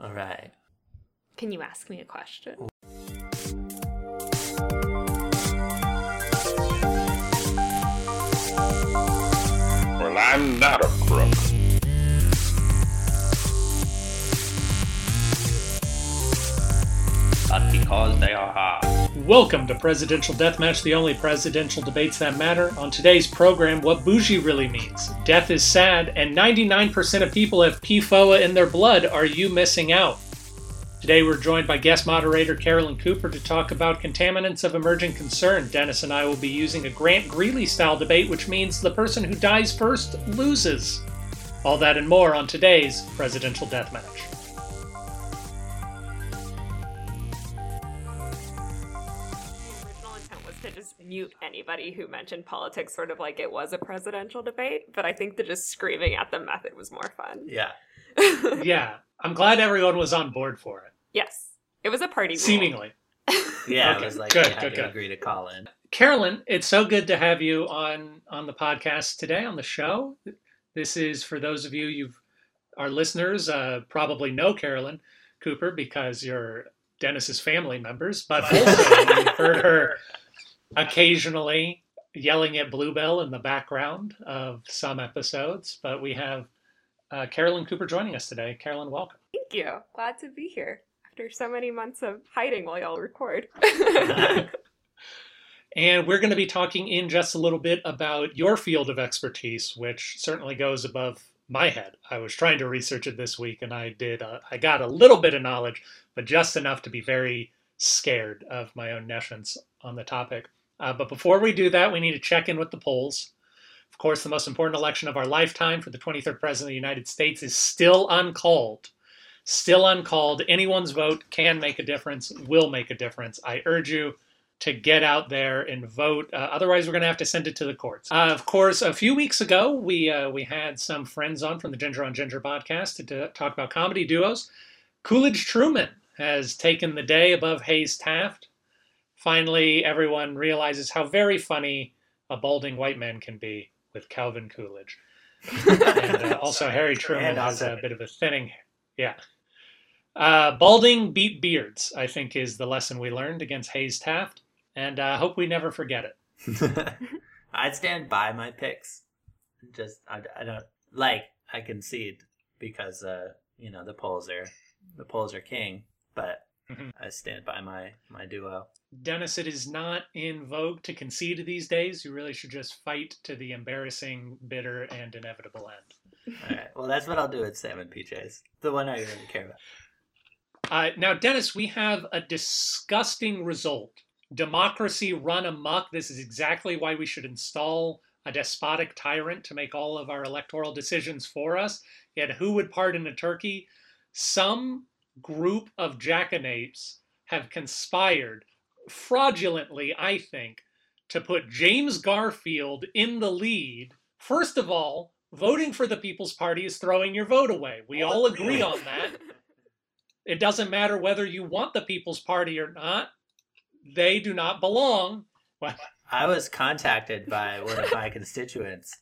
All right. Can you ask me a question? Well, I'm not a crook. But because they are hard. Welcome to Presidential Deathmatch, the only presidential debates that matter. On today's program, what bougie really means. Death is sad, and 99% of people have PFOA in their blood. Are you missing out? Today, we're joined by guest moderator Carolyn Cooper to talk about contaminants of emerging concern. Dennis and I will be using a Grant Greeley style debate, which means the person who dies first loses. All that and more on today's Presidential Deathmatch. To mute anybody who mentioned politics, sort of like it was a presidential debate. But I think the just screaming at the method was more fun. Yeah. Yeah, I'm glad everyone was on board for it. yes, it was a party. Seemingly. Yeah, Okay, it was like good, good, to good. agree to call in. Carolyn, it's so good to have you on on the podcast today on the show. This is for those of you you've our listeners uh, probably know Carolyn Cooper because you're Dennis's family members, but also you've heard her occasionally yelling at Bluebell in the background of some episodes. But we have uh, Carolyn Cooper joining us today. Carolyn, welcome. Thank you. Glad to be here after so many months of hiding while y'all record. And we're going to be talking in just a little bit about your field of expertise, which certainly goes above my head. I was trying to research it this week, and I did. Uh, I got a little bit of knowledge, but just enough to be very scared of my own nescience on the topic. Uh, but before we do that, we need to check in with the polls. Of course, the most important election of our lifetime for the 23rd President of the United States is still uncalled. Still uncalled. Anyone's vote can make a difference, will make a difference. I urge you to get out there and vote. Uh, otherwise, we're going to have to send it to the courts. Uh, of course, a few weeks ago, we uh, we had some friends on from the Ginger on Ginger podcast to, to talk about comedy duos. Coolidge Truman has taken the day above Hayes Taft. Finally, everyone realizes how very funny a balding white man can be with Calvin Coolidge. and uh, also, Harry Truman has a bit of a thinning. Yeah. Uh, balding beat beards, I think, is the lesson we learned against Hayes Taft, and I uh, hope we never forget it. I'd stand by my picks. Just I, I don't like I concede because uh you know the polls are the polls are king, but. I stand by my my duo. Dennis, it is not in vogue to concede these days. You really should just fight to the embarrassing, bitter, and inevitable end. All right. Well, that's what I'll do at Sam and PJ's. The one I really care about. Uh, now, Dennis, we have a disgusting result. Democracy run amok. This is exactly why we should install a despotic tyrant to make all of our electoral decisions for us. Yet, who would pardon a turkey? Some group of jackanapes have conspired fraudulently, I think, to put James Garfield in the lead. First of all, voting for the People's Party is throwing your vote away. We oh, all agree on that. It doesn't matter whether you want the People's Party or not. They do not belong. Well, I was contacted by one of my constituents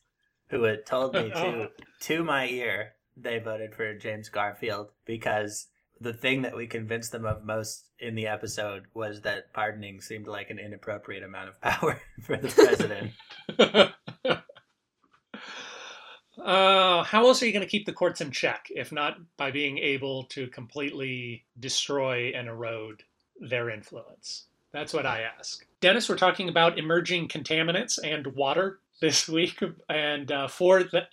who had told me oh. to to my ear they voted for James Garfield because the thing that we convinced them of most in the episode was that pardoning seemed like an inappropriate amount of power for the president. uh, how else are you going to keep the courts in check if not by being able to completely destroy and erode their influence? That's what I ask. Dennis, we're talking about emerging contaminants and water this week, and uh, for the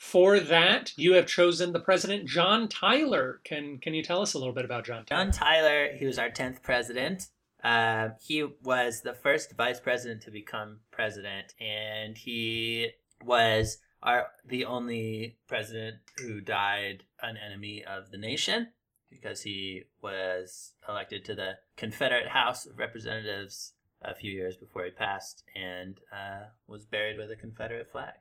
for that, you have chosen the president, John Tyler. Can can you tell us a little bit about John Tyler? John Tyler, he was our 10th president. Uh, he was the first vice president to become president, and he was our the only president who died an enemy of the nation because he was elected to the Confederate House of Representatives a few years before he passed and uh, was buried with a Confederate flag.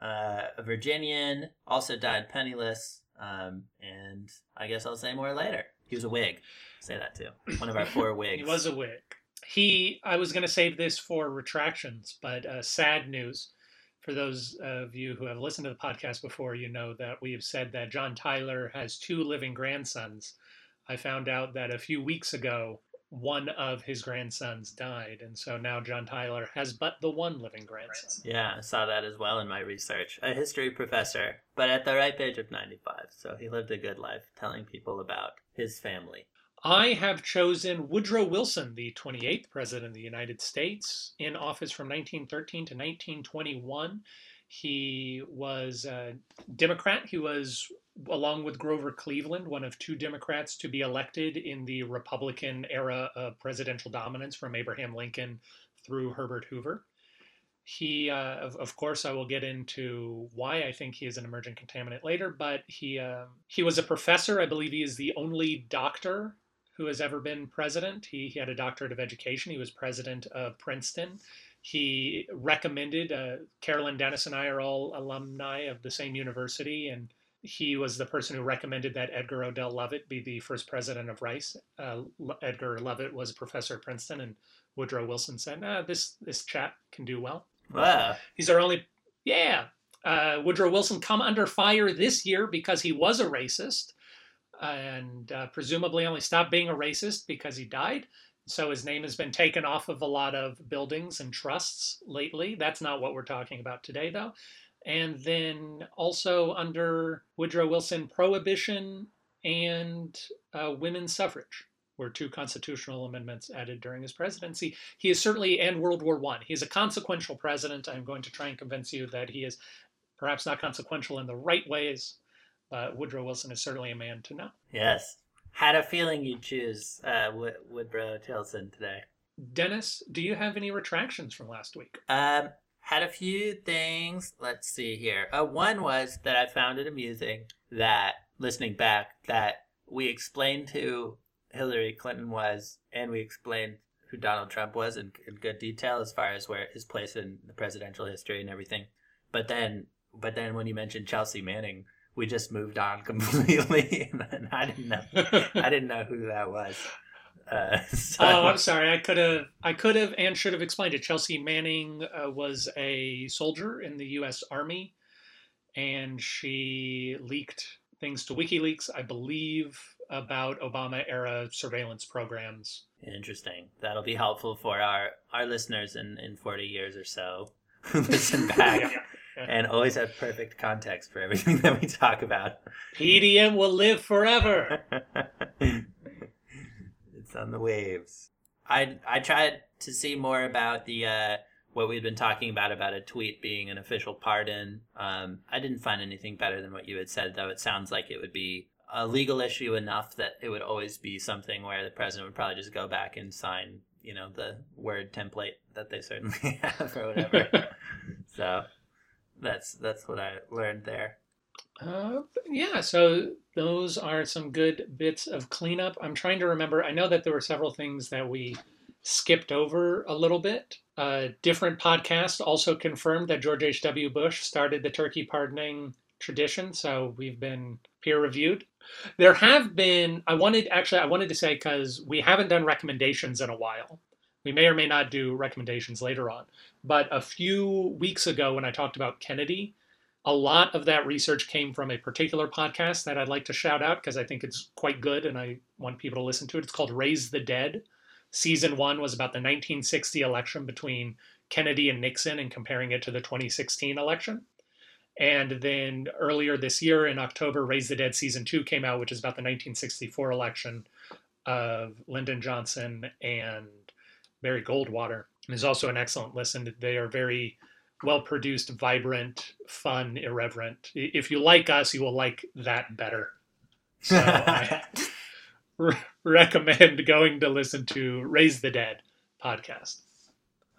Uh, a Virginian also died penniless, um, and I guess I'll say more later. He was a Whig. Say that too. One of our four Whigs. He was a Whig. He, I was going to save this for retractions, but uh, sad news. For those of you who have listened to the podcast before, you know that we have said that John Tyler has two living grandsons. I found out that a few weeks ago, one of his grandsons died. And so now John Tyler has but the one living grandson. Yeah, I saw that as well in my research. A history professor, but at the ripe age of 95. So he lived a good life telling people about his family. I have chosen Woodrow Wilson, the 28th President of the United States, in office from 1913 to 1921. He was a Democrat. He was, along with Grover Cleveland, one of two Democrats to be elected in the Republican era of presidential dominance from Abraham Lincoln through Herbert Hoover. He, uh, of, of course, I will get into why I think he is an emergent contaminant later, but he uh, he was a professor. I believe he is the only doctor who has ever been president. He, he had a doctorate of education. He was president of Princeton. He recommended, uh, Carolyn Dennis and I are all alumni of the same university, and he was the person who recommended that Edgar Odell Lovett be the first president of Rice. Uh, Edgar Lovett was a professor at Princeton, and Woodrow Wilson said, this, this chap can do well. Wow. He's our only, yeah. Uh, Woodrow Wilson come under fire this year because he was a racist and uh, presumably only stopped being a racist because he died. So his name has been taken off of a lot of buildings and trusts lately. That's not what we're talking about today, though. And then also under Woodrow Wilson, prohibition and uh, women's suffrage were two constitutional amendments added during his presidency. He is certainly, and World War One. He is a consequential president. I'm going to try and convince you that he is perhaps not consequential in the right ways, uh, Woodrow Wilson is certainly a man to know. Yes. Had a feeling you'd choose uh, Woodrow Wilson today. Dennis, do you have any retractions from last week? Um, had a few things. Let's see here. Uh, one was that I found it amusing that listening back that we explained who Hillary Clinton was and we explained who Donald Trump was in, in good detail as far as where his place in the presidential history and everything. But then, but then when you mentioned Chelsea Manning, we just moved on completely, and I didn't know. I didn't know who that was. Uh, so. Oh, I'm sorry. I could have, I could have, and should have explained it. Chelsea Manning uh, was a soldier in the U.S. Army, and she leaked things to WikiLeaks, I believe, about Obama era surveillance programs. Interesting. That'll be helpful for our our listeners in in 40 years or so. Listen back. yeah and always have perfect context for everything that we talk about. PDM will live forever. It's on the waves. I I tried to see more about the uh, what we'd been talking about about a tweet being an official pardon. Um, I didn't find anything better than what you had said, though. It sounds like it would be a legal issue enough that it would always be something where the president would probably just go back and sign, you know, the word template that they certainly have or whatever. so that's that's what I learned there. Uh, yeah, so those are some good bits of cleanup. I'm trying to remember. I know that there were several things that we skipped over a little bit. Uh, different podcast also confirmed that George H.W. Bush started the turkey pardoning tradition, so we've been peer reviewed. There have been, I wanted, actually, I wanted to say because we haven't done recommendations in a while. We may or may not do recommendations later on. But a few weeks ago, when I talked about Kennedy, a lot of that research came from a particular podcast that I'd like to shout out because I think it's quite good and I want people to listen to it. It's called Raise the Dead. Season one was about the 1960 election between Kennedy and Nixon and comparing it to the 2016 election. And then earlier this year in October, Raise the Dead season two came out, which is about the 1964 election of Lyndon Johnson and Barry Goldwater is also an excellent listen. They are very well produced, vibrant, fun, irreverent. If you like us, you will like that better. So I re- recommend going to listen to Raise the Dead podcast.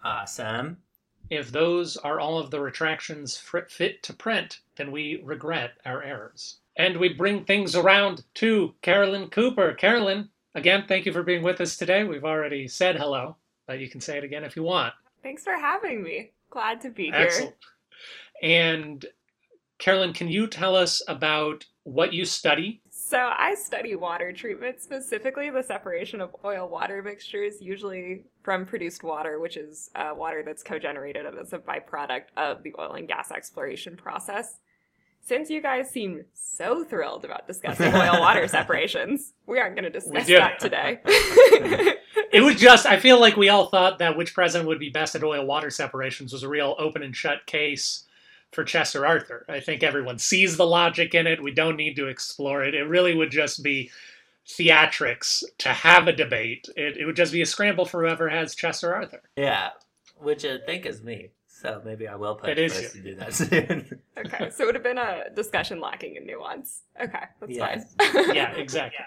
Awesome. If those are all of the retractions fit to print, then we regret our errors. And we bring things around to Carolyn Cooper. Carolyn, again, thank you for being with us today. We've already said hello but you can say it again if you want. Thanks for having me. Glad to be here. Excellent. And Carolyn, can you tell us about what you study? So I study water treatment, specifically the separation of oil water mixtures, usually from produced water, which is uh, water that's co-generated as a byproduct of the oil and gas exploration process. Since you guys seem so thrilled about discussing oil water separations, we aren't going to discuss that today. It was just, I feel like we all thought that which president would be best at oil water separations was a real open and shut case for Chester Arthur. I think everyone sees the logic in it. We don't need to explore it. It really would just be theatrics to have a debate. It, it would just be a scramble for whoever has Chester Arthur. Yeah, which I think is me. So maybe I will push It is for us you. to do that soon. okay, so it would have been a discussion lacking in nuance. Okay, that's Yes. fine. Yeah, exactly.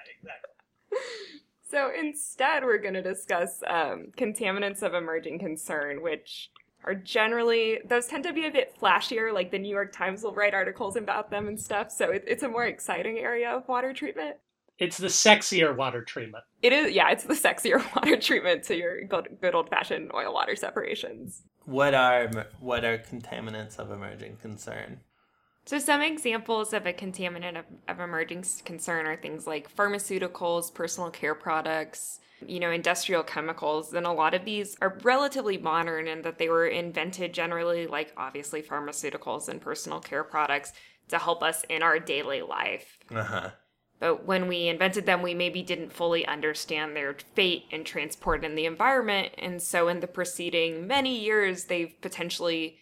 So instead, we're going to discuss um, contaminants of emerging concern, which are generally, those tend to be a bit flashier, like the New York Times will write articles about them and stuff. So it, it's a more exciting area of water treatment. It's the sexier water treatment. It is, yeah, it's the sexier water treatment to your good, good old fashioned oil water separations. what are what are contaminants of emerging concern? So, some examples of a contaminant of, of emerging concern are things like pharmaceuticals, personal care products, you know, industrial chemicals. And a lot of these are relatively modern in that they were invented generally, like obviously pharmaceuticals and personal care products, to help us in our daily life. Uh huh. But when we invented them, we maybe didn't fully understand their fate and transport in the environment. And so, in the preceding many years, they've potentially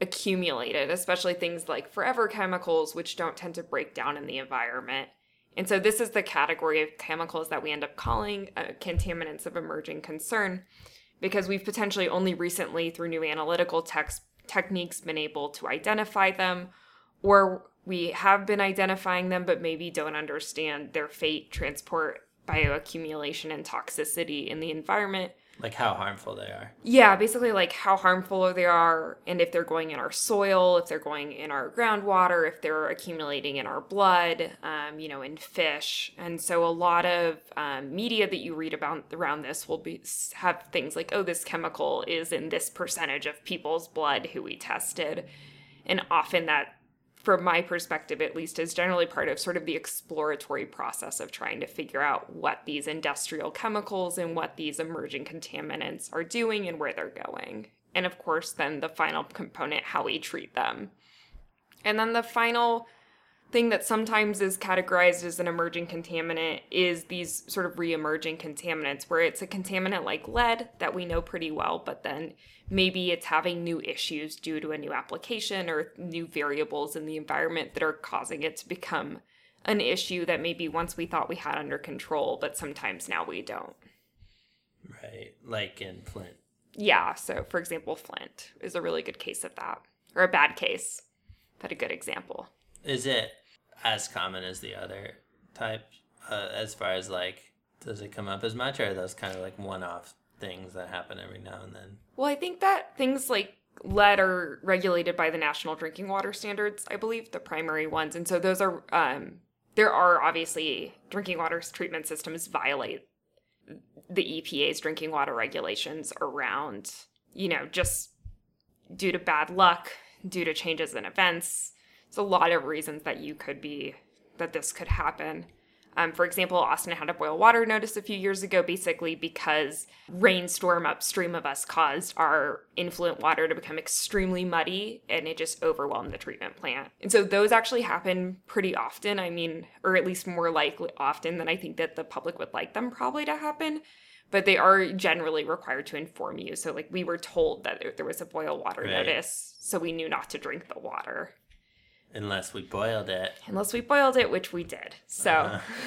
accumulated, especially things like forever chemicals, which don't tend to break down in the environment. And so, this is the category of chemicals that we end up calling uh, contaminants of emerging concern because we've potentially only recently, through new analytical tex- techniques, been able to identify them, or we have been identifying them but maybe don't understand their fate, transport, bioaccumulation, and toxicity in the environment. Like how harmful they are. Yeah, basically like how harmful they are and if they're going in our soil, if they're going in our groundwater, if they're accumulating in our blood, um, you know, in fish. And so a lot of um, media that you read about around this will be have things like, oh, this chemical is in this percentage of people's blood who we tested. And often that from my perspective at least, is generally part of sort of the exploratory process of trying to figure out what these industrial chemicals and what these emerging contaminants are doing and where they're going. And of course, then the final component, how we treat them. And then the final thing that sometimes is categorized as an emerging contaminant is these sort of re-emerging contaminants where it's a contaminant like lead that we know pretty well but then maybe it's having new issues due to a new application or new variables in the environment that are causing it to become an issue that maybe once we thought we had under control but sometimes now we don't Right. Like in Flint. yeah so for example flint is a really good case of that or a bad case but a good example Is it as common as the other type uh, as far as like does it come up as much or are those kind of like one-off things that happen every now and then? Well, I think that things like lead are regulated by the national drinking water standards, I believe, the primary ones. And so those are, um, there are obviously drinking water treatment systems violate the EPA's drinking water regulations around, you know, just due to bad luck, due to changes in events. There's a lot of reasons that you could be, that this could happen. Um, for example, Austin had a boil water notice a few years ago, basically because rainstorm upstream of us caused our influent water to become extremely muddy and it just overwhelmed the treatment plant. And so those actually happen pretty often. I mean, or at least more likely often than I think that the public would like them probably to happen. But they are generally required to inform you. So, like, we were told that there- was a boil water Right. notice, so we knew not to drink the water Unless we boiled it. unless we boiled it, which we did. So,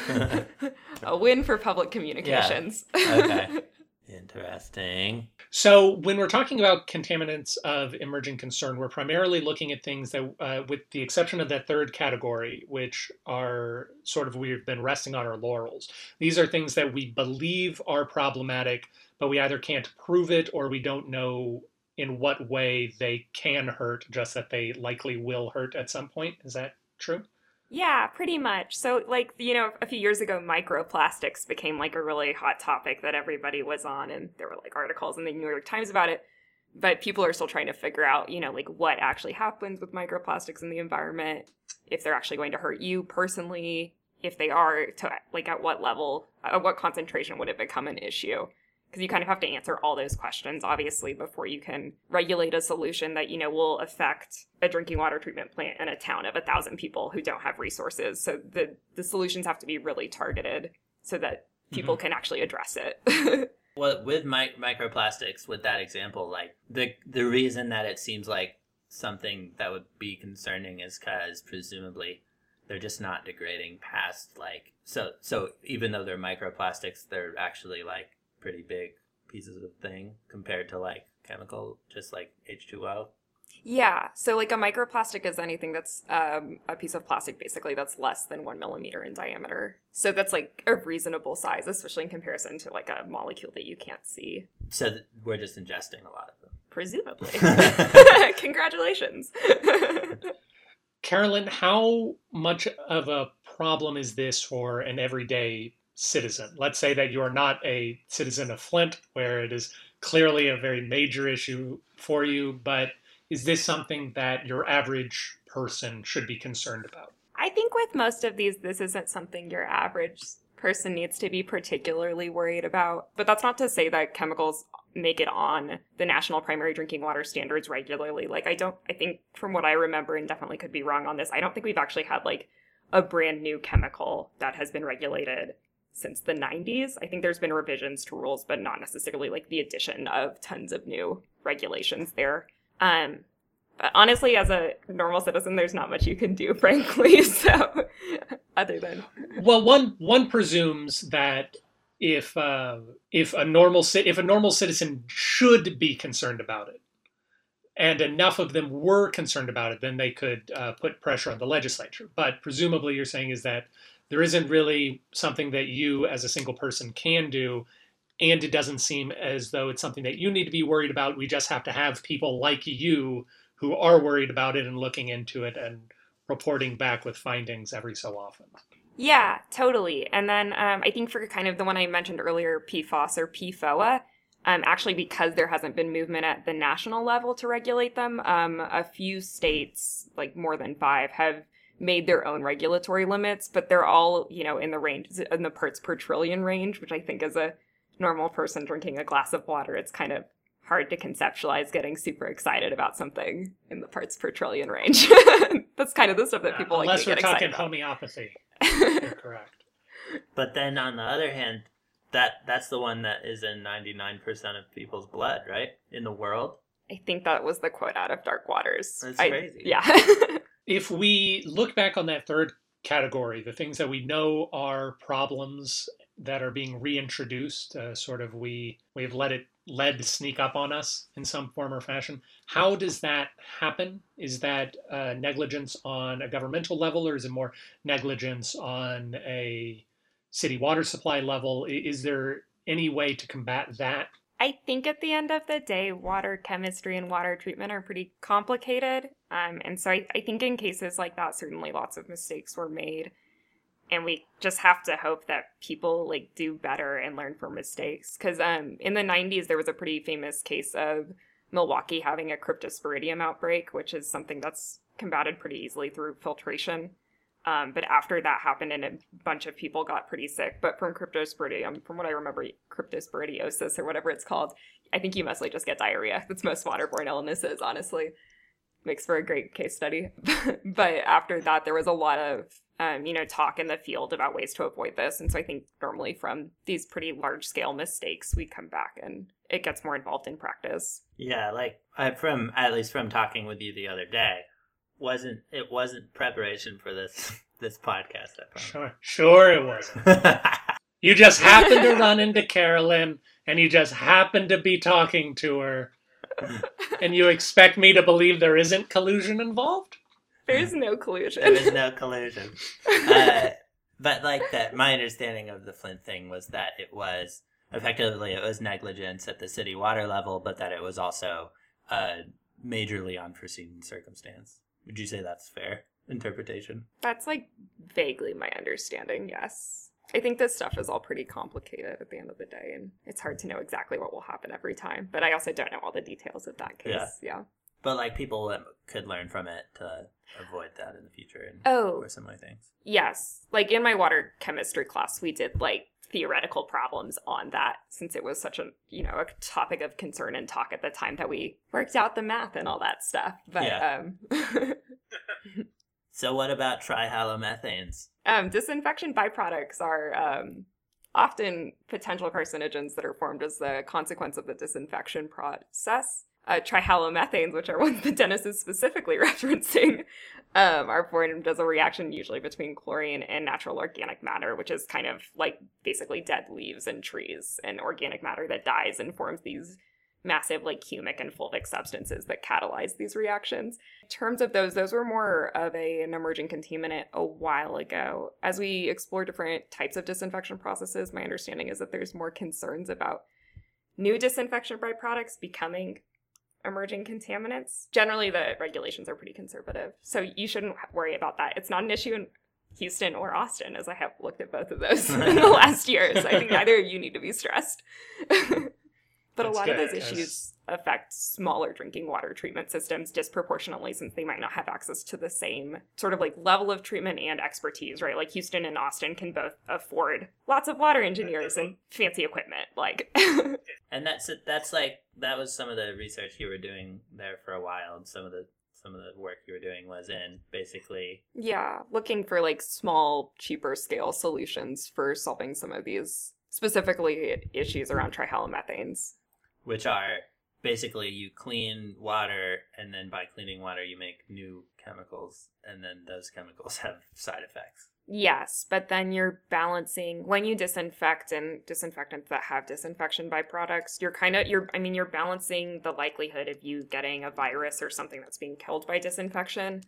Uh-huh. a win for public communications. Okay. Interesting. So, when we're talking about contaminants of emerging concern, we're primarily looking at things that, uh, with the exception of that third category, which are sort of we've been resting on our laurels. These are things that we believe are problematic, but we either can't prove it or we don't know in what way they can hurt, just that they likely will hurt at some point. Is that true? Yeah, pretty much. So, like, you know, a few years ago, microplastics became like a really hot topic that everybody was on, and there were like articles in the New York Times about it. But people are still trying to figure out, you know, like what actually happens with microplastics in the environment, if they're actually going to hurt you personally, if they are to like at what level at what concentration would it become an issue because you kind of have to answer all those questions obviously before you can regulate a solution that you know will affect a drinking water treatment plant in a town of a thousand people who don't have resources so the the solutions have to be really targeted so that people Mhm. can actually address it Well, with mi- microplastics, with that example, like the the reason that it seems like something that would be concerning is because presumably they're just not degrading past like so so even though they're microplastics, they're actually like pretty big pieces of thing compared to like chemical, just like H two O. Yeah. So like a microplastic is anything that's um, a piece of plastic basically that's less than one millimeter in diameter. So that's like a reasonable size, especially in comparison to like a molecule that you can't see. So th- we're just ingesting a lot of them. Presumably. Congratulations. Carolyn, how much of a problem is this for an everyday citizen? Let's say that you're not a citizen of Flint, where it is clearly a very major issue for you, but is this something that your average person should be concerned about? I think with most of these, this isn't something your average person needs to be particularly worried about. But that's not to say that chemicals make it on the national primary drinking water standards regularly. Like, I don't, I think from what I remember, and definitely could be wrong on this, I don't think we've actually had like a brand new chemical that has been regulated since the 90s. I think there's been revisions to rules, but not necessarily like the addition of tons of new regulations there. Um, but honestly, as a normal citizen, there's not much you can do, frankly. So, other than Well, one one presumes that if uh, if a normal ci- if a normal citizen should be concerned about it, and enough of them were concerned about it, then they could uh, put pressure on the legislature. But presumably, you're saying is that there isn't really something that you as a single person can do, and it doesn't seem as though it's something that you need to be worried about. We just have to have people like you who are worried about it and looking into it and reporting back with findings every so often. yeah, totally. And then um, I think for kind of the one I mentioned earlier, PFOS or PFOA, um, actually because there hasn't been movement at the national level to regulate them, um, a few states, like more than five, have made their own regulatory limits, but they're all you know in the range in the parts per trillion range, which I think as a normal person drinking a glass of water, it's kind of hard to conceptualize getting super excited about something in the parts per trillion range. That's kind of the stuff that people like Unless to we're get talking excited homeopathy, about. you're correct. But then on the other hand, that that's the one that is in 99% of people's blood, right? In the world. I think that was the quote out of Dark Waters. That's I- crazy. Yeah. If we look back on that third category, the things that we know are problems that are being reintroduced, uh, sort of we we've let it lead sneak up on us in some form or fashion. How does that happen? Is that uh, negligence on a governmental level, or is it more negligence on a city water supply level? Is there any way to combat that? I think at the end of the day, water chemistry and water treatment are pretty complicated. Um, and so I, I think in cases like that, certainly lots of mistakes were made. And we just have to hope that people like do better and learn from mistakes. Because um, in the 90s, there was a pretty famous case of Milwaukee having a cryptosporidium outbreak, which is something that's combated pretty easily through filtration. Um, but after that happened, and a bunch of people got pretty sick. But from cryptosporidium, from what I remember, cryptosporidiosis or whatever it's called, I think you mostly just get diarrhea. That's most waterborne illnesses, honestly. Makes for a great case study. but after that, there was a lot of um, you know talk in the field about ways to avoid this, and so I think normally from these pretty large scale mistakes, we come back and it gets more involved in practice. Yeah, like from at least from talking with you the other day, wasn't it wasn't preparation for this this podcast. I Sure, sure it was. promise. You just happened to run into Carolyn and you just happened to be talking to her. And you expect me to believe there isn't collusion involved? There's no collusion. there was no collusion. Uh, but like that, my understanding of the Flint thing was that it was effectively it was negligence at the city water level, but that it was also a majorly unforeseen circumstance. Would you say that's fair interpretation? That's like vaguely my understanding, yes. I think this stuff is all pretty complicated at the end of the day, and it's hard to know exactly what will happen every time. But I also don't know all the details of that case. Yeah. Yeah. but like people that could learn from it to avoid that in the future and Oh. or similar things. Yes. Like in my water chemistry class, we did like theoretical problems on that since it was such a, you know, a topic of concern and talk at the time that we worked out the math and all that stuff. But Yeah. um So what about trihalomethanes? um disinfection byproducts are um often potential carcinogens that are formed as the consequence of the disinfection process. Uh, trihalomethanes, which are ones that Dennis is specifically referencing, um, are formed as a reaction usually between chlorine and natural organic matter, which is kind of like basically dead leaves and trees and organic matter that dies and forms these massive like humic and fulvic substances that catalyze these reactions. In terms of those, those were more of a, an emerging contaminant a while ago. As we explore different types of disinfection processes, my understanding is that there's more concerns about new disinfection byproducts becoming emerging contaminants. Generally, the regulations are pretty conservative, so you shouldn't worry about that. It's not an issue in Houston or Austin, as I have looked at both of those in the last year. So I think neither of you need to be stressed. but a That's lot of those issues affect smaller drinking water treatment systems disproportionately since they might not have access to the same sort of like level of treatment and expertise, right? Like Houston and Austin can both afford lots of water engineers and mm-hmm. fancy equipment. Like And that's that's like that was some of the research you were doing there for a while, and some of the some of the work you were doing was in basically Yeah, looking for like small, cheaper scale solutions for solving some of these specifically issues around trihalomethanes. Which are basically you clean water and then by cleaning water you make new chemicals and then those chemicals have side effects. Yes, but then you're balancing when you disinfect and disinfectants that have disinfection byproducts, you're kind of you're I mean you're balancing the likelihood of you getting a virus or something that's being killed by disinfection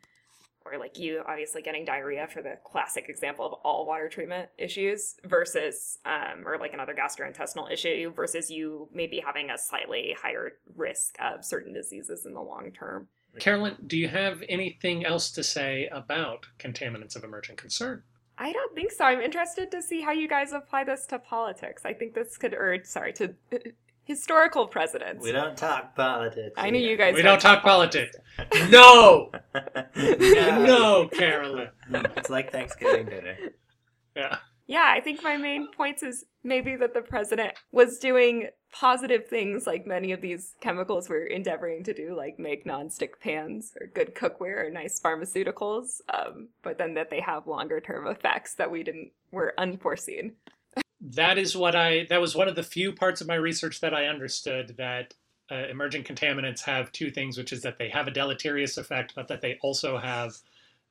or like you obviously getting diarrhea for the classic example of all water treatment issues versus um, or like another gastrointestinal issue versus you maybe having a slightly higher risk of certain diseases in the long term. Carolyn, do you have anything else to say about contaminants of emerging concern? I don't think so. I'm interested to see how you guys apply this to politics. I think this could, or sorry, to historical presidents. We don't talk politics. I knew you guys. We don't talk politics. No, no. no, Carolyn. It's like Thanksgiving dinner. Yeah. Yeah, I think my main points is maybe that the president was doing positive things like many of these chemicals we're endeavoring to do, like make nonstick pans or good cookware or nice pharmaceuticals, um, but then that they have longer term effects that we didn't were unforeseen. That is what I that was one of the few parts of my research that I understood that uh, emerging contaminants have two things, which is that they have a deleterious effect, but that they also have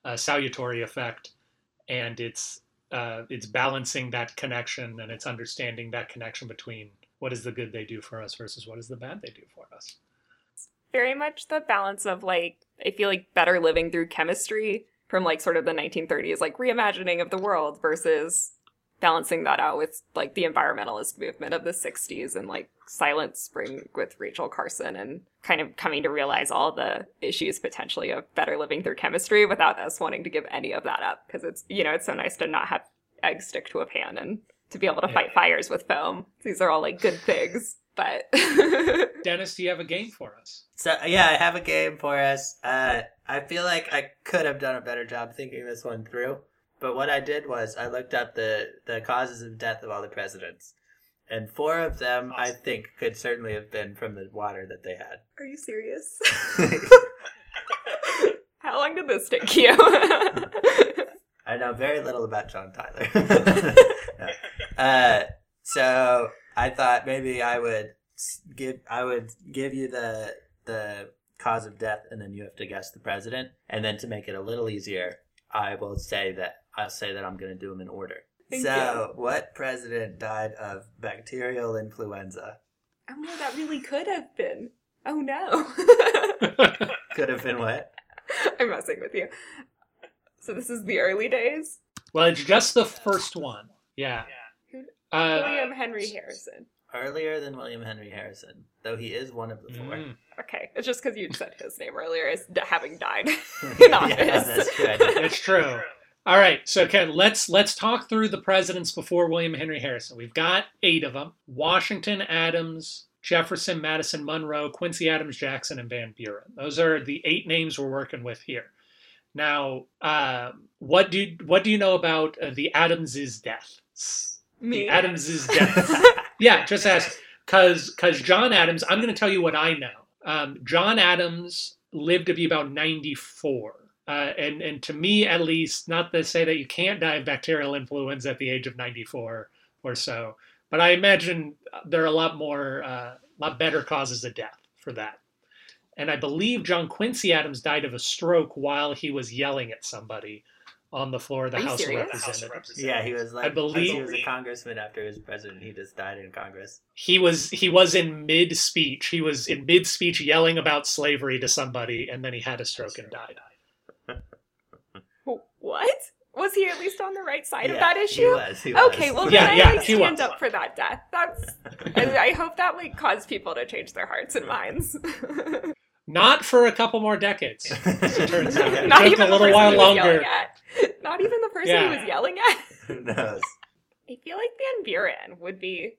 a salutary effect, and it's uh, it's balancing that connection and it's understanding that connection between what is the good they do for us versus what is the bad they do for us. very much the balance of like I feel like better living through chemistry from like sort of the 1930s, like reimagining of the world versus balancing that out with like the environmentalist movement of the 60s and like Silent Spring with Rachel Carson and kind of coming to realize all the issues potentially of better living through chemistry without us wanting to give any of that up because it's you know it's so nice to not have eggs stick to a pan and to be able to Yeah. fight fires with foam. These are all like good things, but Dennis, do you have a game for us? So yeah, I have a game for us. Uh, I feel like I could have done a better job thinking this one through. But what I did was I looked up the the causes of death of all the presidents, and four of them I think could certainly have been from the water that they had. Are you serious? How long did this take you? I know very little about John Tyler. No. uh, so I thought maybe I would give I would give you the the cause of death, and then you have to guess the president. And then to make it a little easier, I will say that I'll say that I'm going to do them in order. Thank so, what president died of bacterial influenza? oh no, that really could have been. Oh no. Could have been what? I'm messing with you. So this is the early days? well, it's just the first one. Yeah. Uh, William Henry Harrison. Earlier than William Henry Harrison, though he is one of the four. mm. Okay, it's just because you said his name earlier as having died in office. yeah, that's true. It's true. All right, so Ken, let's let's talk through the presidents before William Henry Harrison. We've got eight of them: Washington, Adams, Jefferson, Madison, Monroe, Quincy Adams, Jackson, and Van Buren. Those are the eight names we're working with here. Now, uh, what do what do you know about uh, the Adamses' death? Me. The Adamses' death. yeah, just ask because because John Adams. I'm going to tell you what I know. Um, John Adams lived to be about 94. Uh, and and to me at least, not to say that you can't die of bacterial influenza at the age of 94 or so, but I imagine there are a lot more, uh, lot better causes of death for that. And I believe John Quincy Adams died of a stroke while he was yelling at somebody on the floor of the Are you House of? Representatives. Yeah, he was like I believe- he was a congressman after he was president. He just died in Congress. He was he was in mid speech. He was in mid speech yelling about slavery to somebody, and then he had a stroke and died. What? Was he at least on the right side of Yeah, that He issue? was. He was. Okay, well Yeah, then yeah, I like stand was. up for that death. That's and I hope that like caused people to change their hearts and minds. Not for a couple more decades. It turns out, it Not took even a the little person while longer. at. Not even the person Yeah. he was yelling at. Who knows? I feel like Van Buren would be.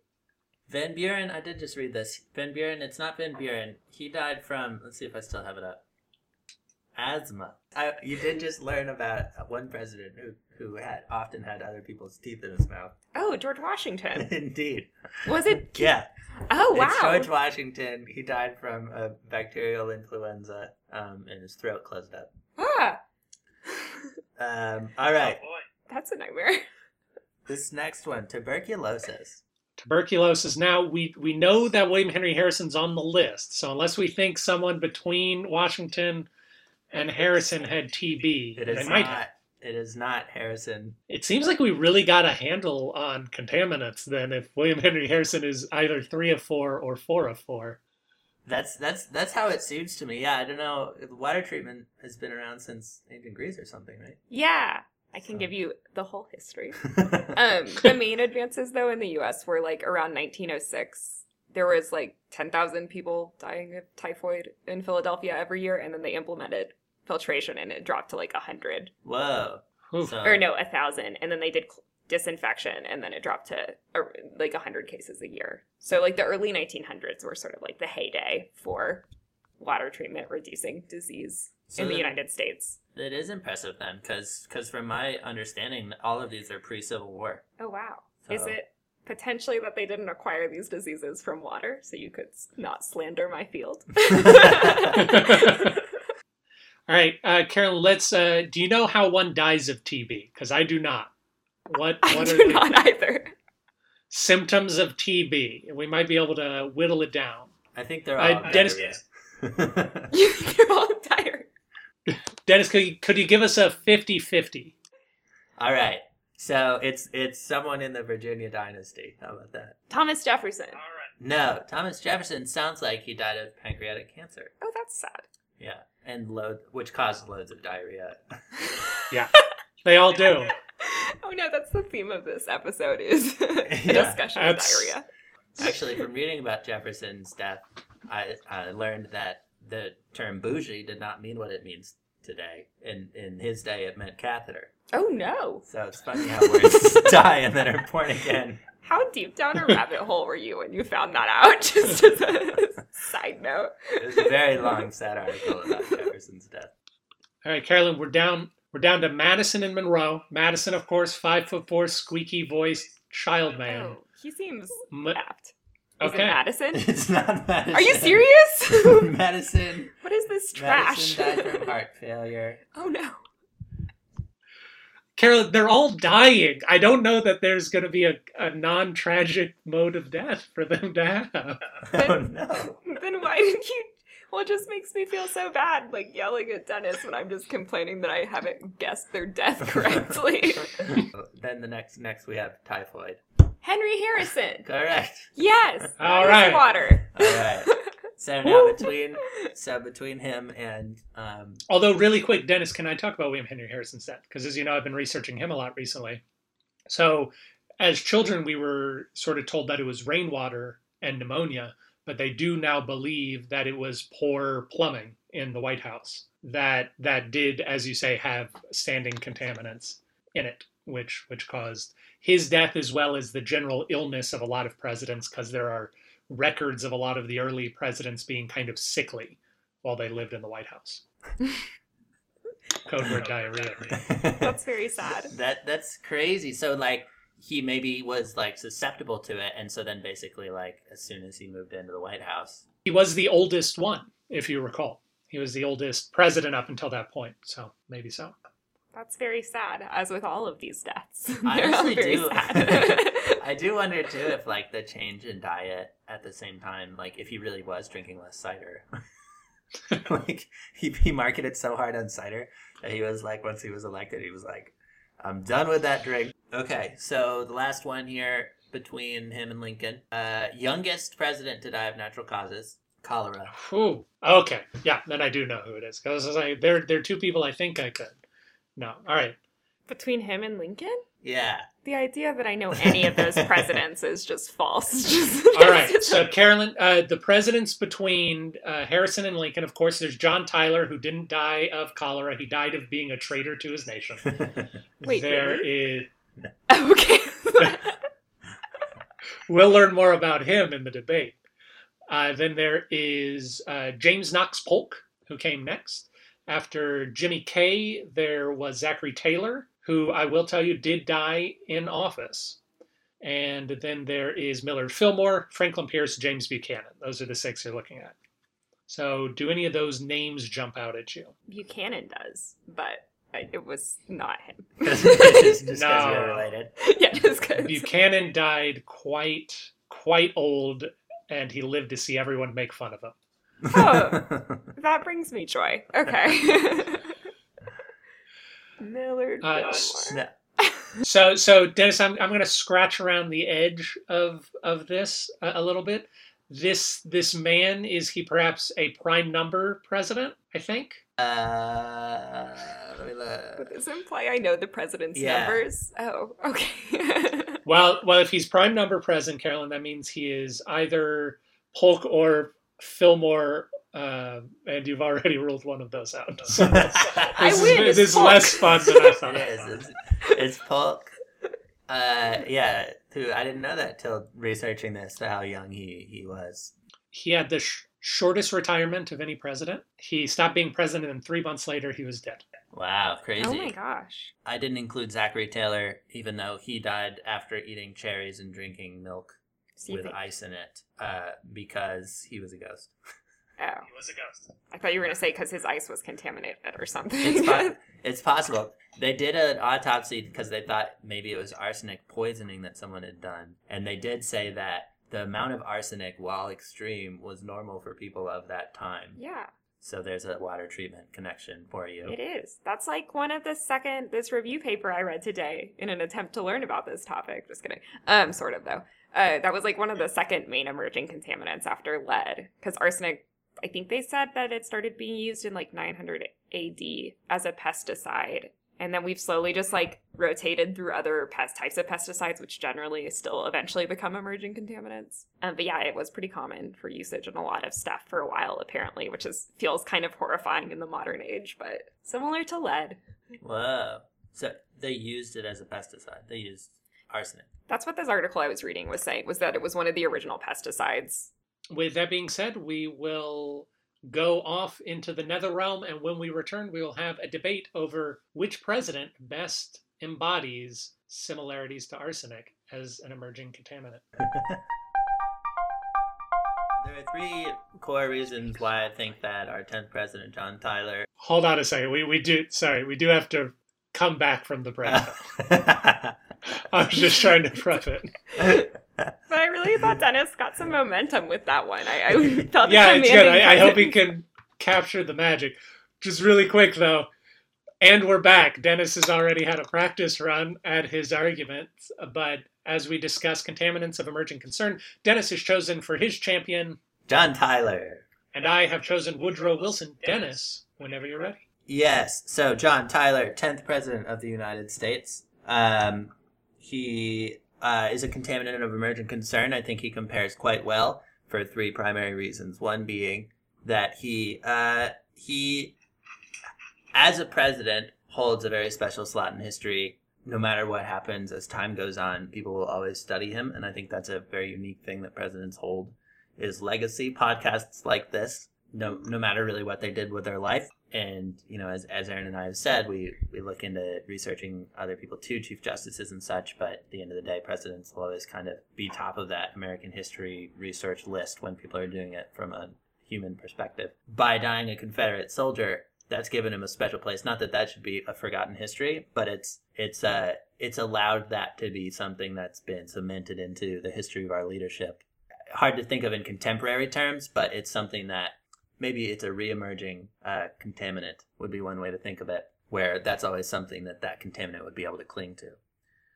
Van Buren, I did just read this. Van Buren, it's not Van Buren. He died from, let's see if I still have it up. Asthma. I, you did just learn about one president who, who had often had other people's teeth in his mouth. Oh, George Washington. Indeed. Was it? Yeah. Oh wow. It's George Washington. He died from a bacterial influenza um, and his throat closed up. Ah, Um, all right. that's a nightmare. This next one tuberculosis. Tuberculosis. Now we we know that William Henry Harrison's on the list. So unless we think someone between Washington and Harrison had TB, It they is might not. have. It is not Harrison. It seems like we really got a handle on contaminants then if William Henry Harrison is either three of four or four of four. That's that's that's how it seems to me. Yeah, I don't know. Water treatment has been around since ancient Greece or something, right? Yeah, I can So- give you the whole history. Um, the main advances, though, in the U.S. were like around 1906. There was like 10,000 people dying of typhoid in Philadelphia every year, and then they implemented filtration, and it dropped to like 100 Whoa. Oof. So, or no, a 1,000, and then they did cl- disinfection, and then it dropped to uh, like 100 cases a year. So like the early 1900s were sort of like the heyday for water treatment reducing disease so in the then United States. It is impressive then, because from my understanding, all of these are pre-Civil War. Oh wow. Is it potentially that they didn't acquire these diseases from water so you could not slander my field? All right, uh, Carolyn. Let's. Uh, do you know how one dies of TB? Because I do not. What I What do are the not either. symptoms of TB? We might be able to whittle it down. I think they're Uh, all Dennis- diarrhea. You You're all tired. Dennis, could you, could you give us a 50-50? all right. So it's it's someone in the Virginia dynasty. How about that? Thomas Jefferson. No, Thomas Jefferson sounds like he died of pancreatic cancer. Oh, that's sad. Yeah, and load which caused loads of diarrhea. Yeah, they all do. Oh no, that's the theme of this episode is a Yeah, discussion of diarrhea. Actually, from reading about Jefferson's death, I, I learned that the term bougie did not mean what it means today. In in his day, it meant catheter. Oh no. So it's funny how words die and then are born again. How deep down a rabbit hole were you when you found that out? Just as a side note. It was a very long, sad article about Jefferson's death. All right, Carolyn, we're down. We're down to Madison and Monroe. Madison, of course, five foot four, squeaky voiced child man. Oh, he seems Ma- apt. Is it okay. Madison? It's not Madison. Are you serious? Madison. what is this trash? Madison died from heart failure. oh no. Carolyn, they're all dying. I don't know that there's going to be a, a non tragic mode of death for them to have. Oh no. Then why did you? Well, it just makes me feel so bad, like yelling at Dennis when I'm just complaining that I haven't guessed their death correctly. then the next next we have typhoid. Henry Harrison. Correct. Yes. All that is right. Water. All right. So now between so between him and um Although, really quick, Dennis, can I talk about William Henry Harrison's death? Because as you know, I've been researching him a lot recently. So, as children, we were sort of told that it was rainwater and pneumonia, but they do now believe that it was poor plumbing in the White House that that did, as you say, have standing contaminants in it, which which caused his death as well as the general illness of a lot of presidents, because there are records of a lot of the early presidents being kind of sickly while they lived in the White House. Code word diarrhea. That's very sad. That that's crazy. So like he maybe was like susceptible to it, and so then basically like as soon as he moved into the White House, He was the oldest one, if you recall. He was the oldest president up until that point, so maybe so. That's very sad, as with all of these deaths. I They're all very do. sad. I do wonder too if like the change in diet at the same time, like if he really was drinking less cider. like he, he marketed so hard on cider that he was like once he was elected he was like i'm done with that drink okay so the last one here between him and lincoln uh youngest president to die of natural causes cholera Whew. Okay, yeah, then I do know who it is because like, there, there are two people I think I could. No, all right. Between him and Lincoln? yeah The idea that I know any of those presidents is just false. Just- All right, so Carolyn, uh, the presidents between uh, Harrison and Lincoln, of course, there's John Tyler, who didn't die of cholera. He died of being a traitor to his nation. Wait, There really? is- okay. we'll learn more about him in the debate. Uh, then there is uh, James Knox Polk, who came next. After Jimmy Kay, there was Zachary Taylor, who I will tell you did die in office. And then there is Millard Fillmore, Franklin Pierce, James Buchanan. Those are the six you're looking at. So, do any of those names jump out at you? Buchanan does, but I, it was not him. just because No. you're related yeah, just because. Buchanan died quite quite old, and he lived to see everyone make fun of him. Oh. That brings me joy. Okay. Millard Uh, No. So, so Dennis, I'm I'm going to scratch around the edge of of this a, a little bit. This this man is he perhaps a prime number president? I think. uh, let me Would look. this imply I know the president's Yeah. numbers? Oh, okay. Well, well, if he's prime number president, Carolyn, that means he is either Polk or Fillmore, uh, and you've already ruled one of those out. So this I is, win, it's This is less fun than I thought. it is. It's, it's Polk. Uh, yeah, who I didn't know that till researching this how young he he was. He had the sh- shortest retirement of any president. He stopped being president, and three months later, he was dead. Wow, crazy. oh my gosh. I didn't include Zachary Taylor, even though he died after eating cherries and drinking milk So you with ice in it, uh, because he was a ghost. Oh, He was a ghost. I thought you were going to say because his ice was contaminated or something. It's, po- it's possible. They did an autopsy because they thought maybe it was arsenic poisoning that someone had done. And they did say that the amount of arsenic, while extreme, was normal for people of that time. yeah, So there's a water treatment connection for you. it is. That's like one of the second this review paper I read today in an attempt to learn about this topic. Just kidding. Um, sort of though. Uh, that was like one of the second main emerging contaminants after lead because arsenic. I think they said that it started being used in like 900 AD as a pesticide. And then we've slowly just like rotated through other pest types of pesticides, which generally still eventually become emerging contaminants. Um, but yeah, it was pretty common for usage in a lot of stuff for a while, apparently, which is feels kind of horrifying in the modern age, but similar to lead. Whoa. So they used it as a pesticide. They used arsenic. That's what this article I was reading was saying, was that it was one of the original pesticides. With that being said, we will go off into the nether realm, and when we return, we will have a debate over which president best embodies similarities to arsenic as an emerging contaminant. There are three core reasons why I think that our 10th president, John Tyler, Hold on a second. We we do sorry, we do have to come back from the break. I was just trying to prep it. But I really thought Dennis got some momentum with that one. I, I felt yeah, it's good. I, I hope he can capture the magic. Just really quick though, and we're back. Dennis has already had a practice run at his arguments, but as we discuss contaminants of emerging concern, Dennis has chosen for his champion, John Tyler. and I have chosen Woodrow Wilson. Dennis, whenever you're ready. Yes. So John Tyler, tenth president of the United States. Um, he uh, is a contaminant of emergent concern. I think he compares quite well for three primary reasons. One being that he uh, he, as a president, holds a very special slot in history. No matter what happens as time goes on, people will always study him, and I think that's a very unique thing that presidents hold is legacy podcasts like this. No, no matter really what they did with their life, and you know, as as Aaron and I have said, we we look into researching other people too, chief justices and such. But at the end of the day, presidents will always kind of be top of that American history research list when people are doing it from a human perspective. By dying a Confederate soldier, that's given him a special place. Not that that should be a forgotten history, but it's it's uh it's allowed that to be something that's been cemented into the history of our leadership. Hard to think of in contemporary terms, but it's something that maybe it's a reemerging uh, contaminant would be one way to think of it, where that's always something that that contaminant would be able to cling to.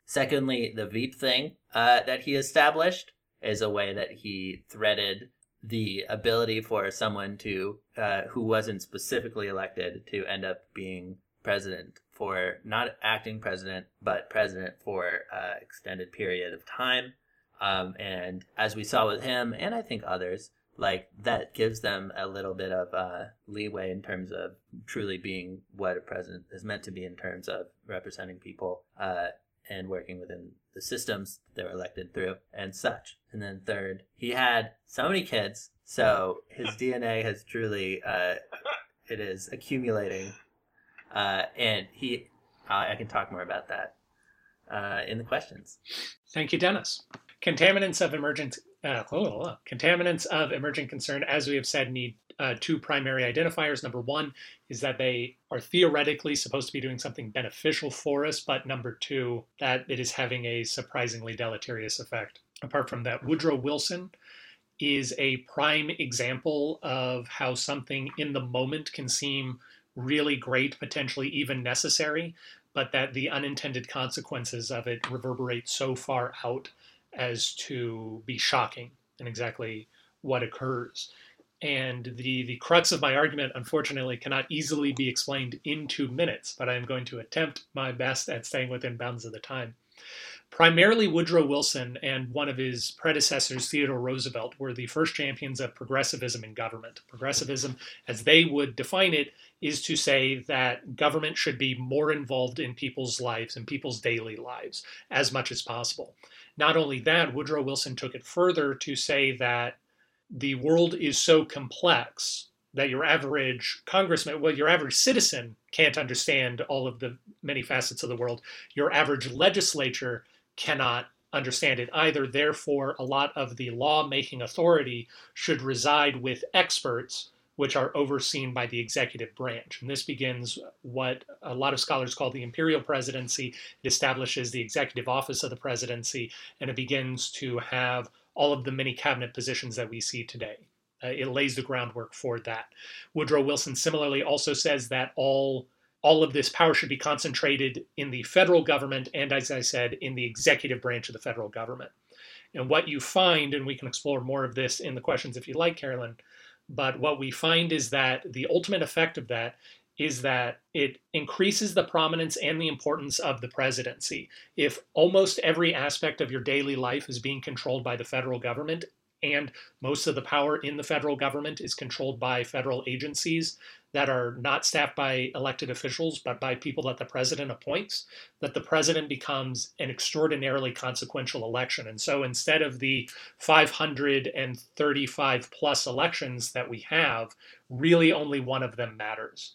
Secondly, the Veep thing uh, that he established is a way that he threaded the ability for someone to uh, who wasn't specifically elected to end up being president for not acting president but president for an extended period of time um, and as we saw with him and i think others like that gives them a little bit of uh, leeway in terms of truly being what a president is meant to be in terms of representing people uh, and working within the systems they're elected through and such. And then third, he had so many kids, so his DNA has truly uh, it is accumulating, uh, and he I can talk more about that uh, in the questions. Thank you, Dennis. Contaminants of emergent uh, oh, oh, oh, contaminants of emerging concern, as we have said, need uh, two primary identifiers. Number one is that they are theoretically supposed to be doing something beneficial for us, but number two, that it is having a surprisingly deleterious effect. Apart from that, Woodrow Wilson is a prime example of how something in the moment can seem really great, potentially even necessary, but that the unintended consequences of it reverberate so far out as to be shocking in exactly what occurs. And the, the crux of my argument, unfortunately, cannot easily be explained in two minutes, but I'm going to attempt my best at staying within bounds of the time. Primarily, Woodrow Wilson and one of his predecessors, Theodore Roosevelt, were the first champions of progressivism in government. Progressivism, as they would define it, is to say that government should be more involved in people's lives and people's daily lives as much as possible. Not only that, Woodrow Wilson took it further to say that the world is so complex that your average congressman, well, your average citizen can't understand all of the many facets of the world. Your average legislature cannot understand it either. Therefore, a lot of the lawmaking authority should reside with experts, which are overseen by the executive branch. And this begins what a lot of scholars call the imperial presidency. It establishes the executive office of the presidency, and it begins to have all of the many cabinet positions that we see today. Uh, it lays the groundwork for that. Woodrow Wilson similarly also says that all all of this power should be concentrated in the federal government and, as I said, in the executive branch of the federal government. And what you find, and we can explore more of this in the questions if you like, Carolyn, but what we find is that the ultimate effect of that is that it increases the prominence and the importance of the presidency. If almost every aspect of your daily life is being controlled by the federal government, and most of the power in the federal government is controlled by federal agencies that are not staffed by elected officials, but by people that the president appoints, that the president becomes an extraordinarily consequential election. And so instead of the 535 plus elections that we have, really only one of them matters.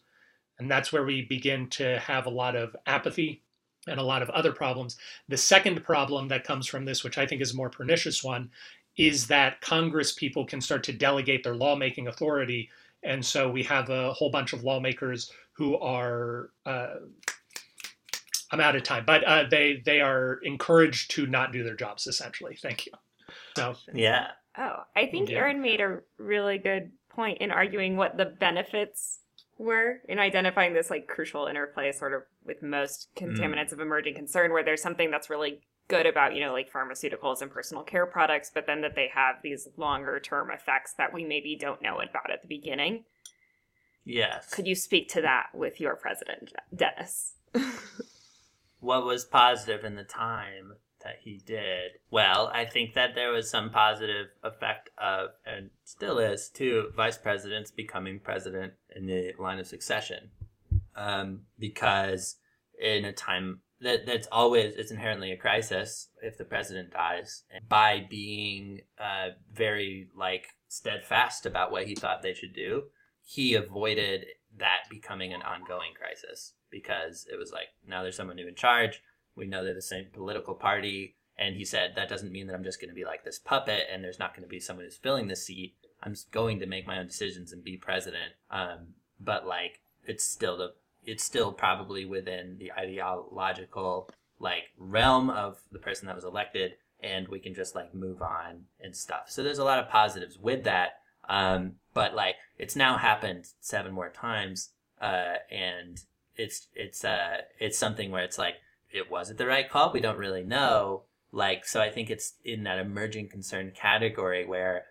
And that's where we begin to have a lot of apathy and a lot of other problems. The second problem that comes from this, which I think is a more pernicious one, is that Congress people can start to delegate their lawmaking authority. And so we have a whole bunch of lawmakers who are. Uh, I'm out of time, but uh, they they are encouraged to not do their jobs. Essentially, thank you. So yeah. Oh, I think Yeah. Aaron made a really good point in arguing what the benefits were in identifying this like crucial interplay sort of with most contaminants of emerging concern where there's something that's really good about you know like pharmaceuticals and personal care products but then that they have these longer term effects that we maybe don't know about at the beginning Yes. could you speak to that with your president dennis what was positive in the time that he did? Well, I think that there was some positive effect of, and still is, to vice presidents becoming president in the line of succession. Um, because in a time that that's always it's inherently a crisis if the president dies and by being uh, very like steadfast about what he thought they should do, he avoided that becoming an ongoing crisis because it was like now there's someone new in charge. We know they're the same political party. And he said, that doesn't mean that I'm just going to be like this puppet and there's not going to be someone who's filling the seat. I'm going to make my own decisions and be president. Um, but like, it's still the, it's still probably within the ideological like realm of the person that was elected and we can just like move on and stuff. So there's a lot of positives with that. Um, but like it's now happened seven more times, uh, and it's it's uh it's something where it's like it wasn't the right call. We don't really know. Like so, I think it's in that emerging concern category where,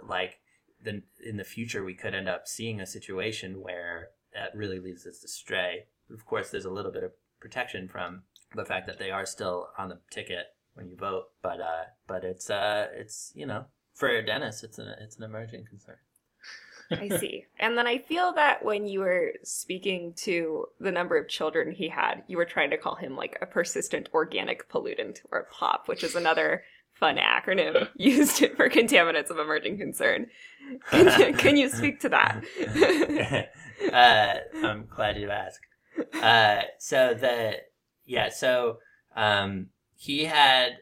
like, the in the future we could end up seeing a situation where that really leads us astray. Of course, there's a little bit of protection from the fact that they are still on the ticket when you vote, but uh, but it's uh, it's you know, for Dennis, it's an it's an emerging concern. I see. And then I feel that when you were speaking to the number of children he had, you were trying to call him like a persistent organic pollutant or POP, which is another fun acronym used for contaminants of emerging concern. Can you, can you speak to that? uh, I'm glad you asked. Uh, so the yeah, so um, he had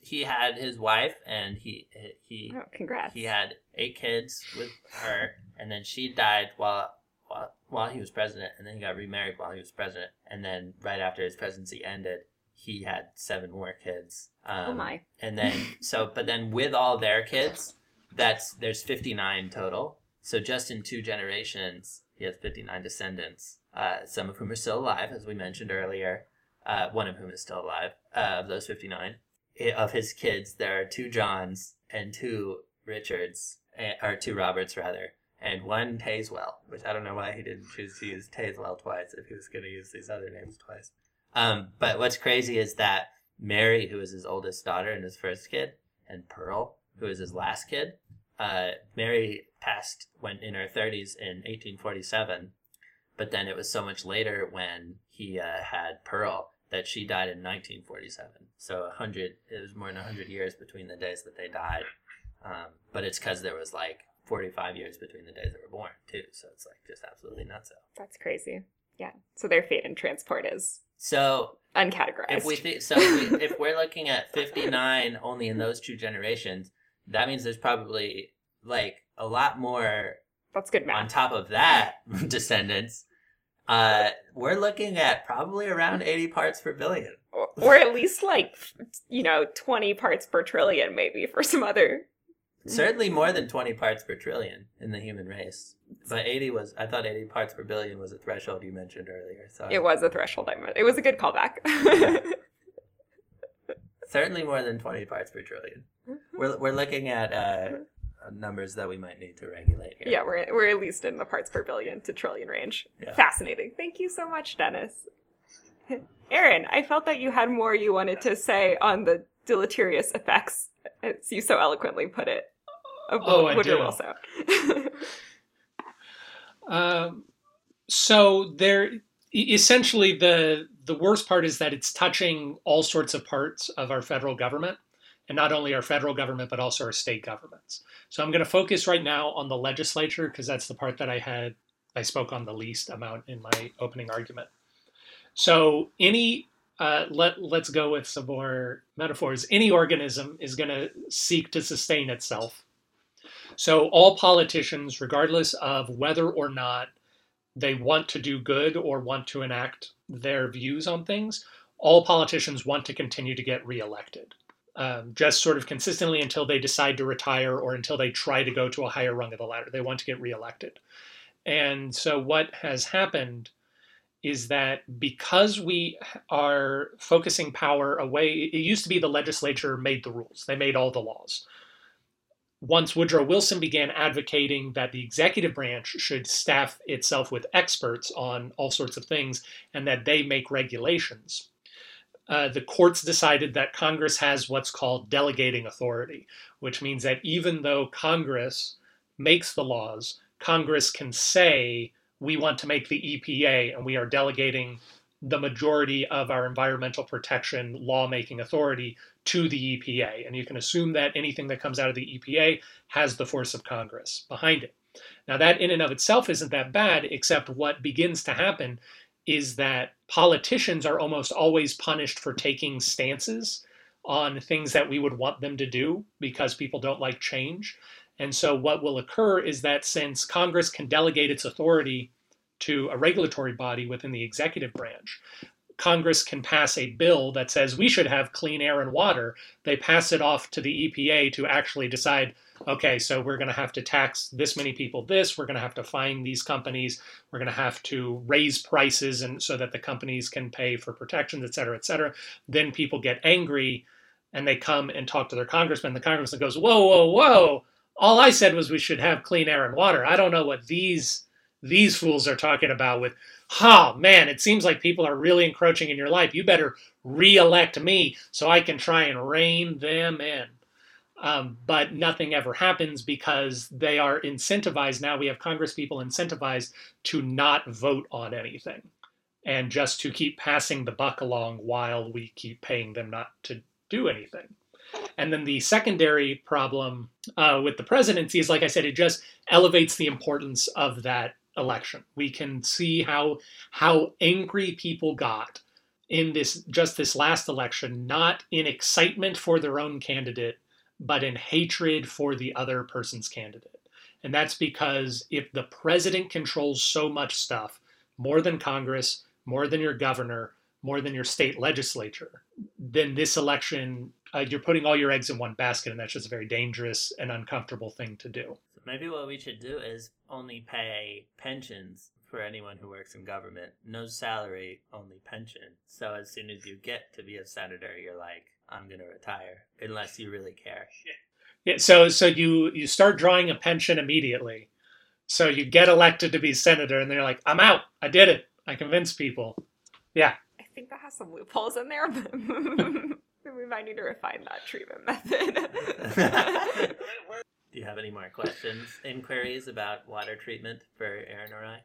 he had his wife and he he oh, congrats. he had eight kids with her and then she died while while while he was president and then he got remarried while he was president and then right after his presidency ended he had seven more kids. Um, oh my. and then so but then with all their kids that's there's 59 total. So just in two generations he has 59 descendants. Uh, some of whom are still alive as we mentioned earlier. Uh, one of whom is still alive uh, of those 59 of his kids, there are two Johns and two Richards, or two Roberts rather, and one Tazewell, which I don't know why he didn't choose to use Tazewell twice if he was going to use these other names twice. Um, but what's crazy is that Mary, who is his oldest daughter and his first kid, and Pearl, who is his last kid, uh, Mary passed when in her 30s in 1847, but then it was so much later when he uh, had Pearl that she died in 1947. So a hundred, it was more than hundred years between the days that they died. Um, but it's because there was like 45 years between the days they were born too. So it's like just absolutely nuts. So That's crazy. Yeah. So their fate in transport is so uncategorized. If we th- so if, we, if we're looking at 59 only in those two generations, that means there's probably like a lot more. That's good math. On top of that, descendants uh, we're looking at probably around 80 parts per billion. Or, or at least like, you know, 20 parts per trillion, maybe for some other. Certainly more than 20 parts per trillion in the human race. But 80 was, I thought 80 parts per billion was a threshold you mentioned earlier. So It was a threshold I meant. It was a good callback. Certainly more than 20 parts per trillion. We're, we're looking at uh, numbers that we might need to regulate here. Yeah, we're, we're at least in the parts per billion to trillion range. Yeah. Fascinating. Thank you so much, Dennis. Aaron, I felt that you had more you wanted to say on the deleterious effects, as you so eloquently put it, of oh, Woodrow Wilson. um, so there, essentially, the the worst part is that it's touching all sorts of parts of our federal government and not only our federal government, but also our state governments. So I'm going to focus right now on the legislature because that's the part that I had, I spoke on the least amount in my opening argument. So any, uh, let, let's go with some more metaphors. Any organism is going to seek to sustain itself. So all politicians, regardless of whether or not they want to do good or want to enact their views on things, all politicians want to continue to get reelected um, just sort of consistently until they decide to retire or until they try to go to a higher rung of the ladder. They want to get reelected. And so what has happened is that because we are focusing power away, it used to be the legislature made the rules, they made all the laws. Once Woodrow Wilson began advocating that the executive branch should staff itself with experts on all sorts of things and that they make regulations, uh, the courts decided that Congress has what's called delegating authority, which means that even though Congress makes the laws, Congress can say, we want to make the EPA and we are delegating the majority of our environmental protection lawmaking authority to the EPA. And you can assume that anything that comes out of the EPA has the force of Congress behind it. Now, that in and of itself isn't that bad, except what begins to happen is that politicians are almost always punished for taking stances on things that we would want them to do because people don't like change. And so, what will occur is that since Congress can delegate its authority to a regulatory body within the executive branch, Congress can pass a bill that says we should have clean air and water. They pass it off to the EPA to actually decide okay, so we're going to have to tax this many people this, we're going to have to fine these companies, we're going to have to raise prices and so that the companies can pay for protections, et cetera, et cetera. Then people get angry and they come and talk to their congressman. The congressman goes, whoa, whoa, whoa. All I said was we should have clean air and water. I don't know what these these fools are talking about with, oh man, it seems like people are really encroaching in your life. You better re-elect me so I can try and rein them in. Um, but nothing ever happens because they are incentivized. Now we have Congress people incentivized to not vote on anything and just to keep passing the buck along while we keep paying them not to do anything. And then the secondary problem uh, with the presidency is, like I said, it just elevates the importance of that election. We can see how how angry people got in this just this last election, not in excitement for their own candidate, but in hatred for the other person's candidate. And that's because if the president controls so much stuff, more than Congress, more than your governor, more than your state legislature, then this election, uh, you're putting all your eggs in one basket, and that's just a very dangerous and uncomfortable thing to do. So maybe what we should do is only pay pensions for anyone who works in government. No salary, only pension. So as soon as you get to be a senator, you're like, I'm gonna retire, unless you really care. Yeah, so so you you start drawing a pension immediately. So you get elected to be senator, and they're like, "I'm out. I did it. I convinced people." Yeah, I think that has some loopholes in there, but we might need to refine that treatment method. Do you have any more questions, inquiries about water treatment for Aaron or I?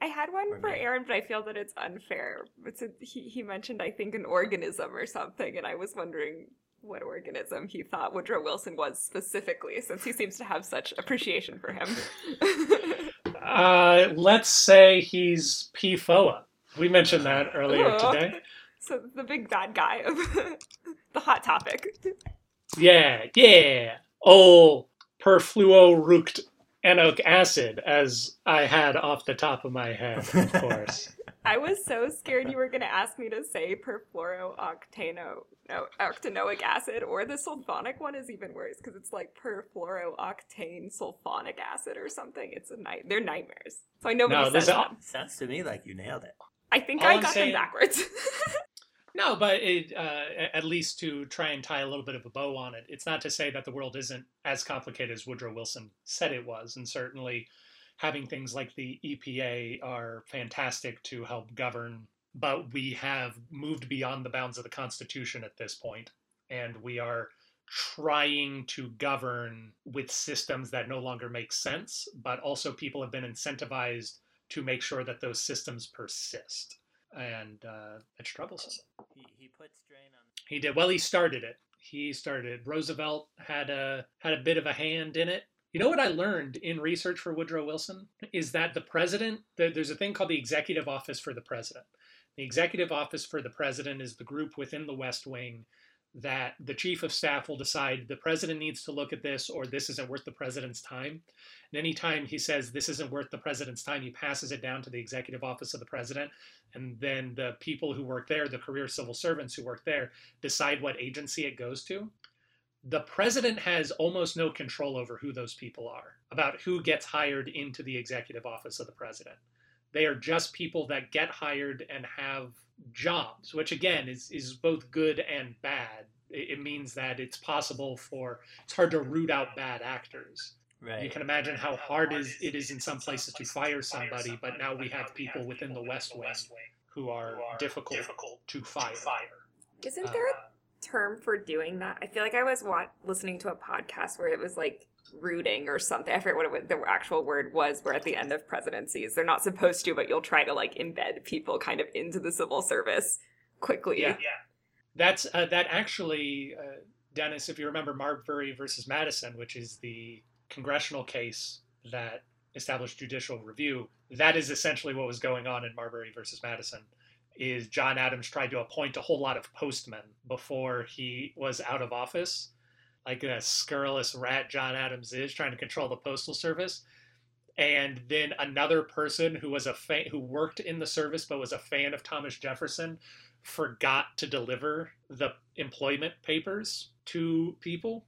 I had one Or for me. Aaron, but I feel that it's unfair. It's a, he, he mentioned, I think, an organism or something, and I was wondering what organism he thought Woodrow Wilson was specifically, since he seems to have such appreciation for him. uh, let's say he's PFOA. We mentioned that earlier Oh. today. So the big bad guy of the hot topic. Yeah, yeah. Oh, perfluorooctanoic enoic acid, as I had off the top of my head, of course. I was so scared you were going to ask me to say perfluorooctano no, octanoic acid, or the sulfonic one is even worse because it's like perfluorooctane sulfonic acid or something. It's a night. They're nightmares. So I know No, what this says is- Sounds to me like you nailed it. I think all I I'm got saying- them backwards. No, but it, uh, at least to try and tie a little bit of a bow on it, it's not to say that the world isn't as complicated as Woodrow Wilson said it was. And certainly having things like the EPA are fantastic to help govern, but we have moved beyond the bounds of the Constitution at this point, and we are trying to govern with systems that no longer make sense, but also people have been incentivized to make sure that those systems persist. And uh, it's troublesome. He, he put strain on. He did well. He started it. He started. it. Roosevelt had a had a bit of a hand in it. You know what I learned in research for Woodrow Wilson is that the president. there- There's a thing called the Executive Office for the President. The Executive Office for the President is the group within the West Wing that the chief of staff will decide the president needs to look at this or this isn't worth the president's time. And anytime he says this isn't worth the president's time, he passes it down to the executive office of the president. And then the people who work there, the career civil servants who work there, decide what agency it goes to. The president has almost no control over who those people are, about who gets hired into the executive office of the president. They are just people that get hired and have jobs, which again is, is both good and bad. It, it means that it's possible for, it's hard to root out bad actors. Right. You can imagine how hard is, it is in some places to fire somebody, but now we have people within the West Wing who are difficult to fire. Isn't Uh, there a term for doing that? I feel like I was wa- listening to a podcast where it was like rooting or something. I forget what it the actual word was. Where at the end of presidencies, they're not supposed to, but you'll try to like embed people kind of into the civil service quickly. Yeah. That's uh, that actually, uh, Dennis. If you remember Marbury versus Madison, which is the congressional case that established judicial review, that is essentially what was going on in Marbury versus Madison. Is John Adams tried to appoint a whole lot of postmen before he was out of office, like a scurrilous rat John Adams is, trying to control the postal service. And then another person who was a fan, who worked in the service but was a fan of Thomas Jefferson forgot to deliver the employment papers to people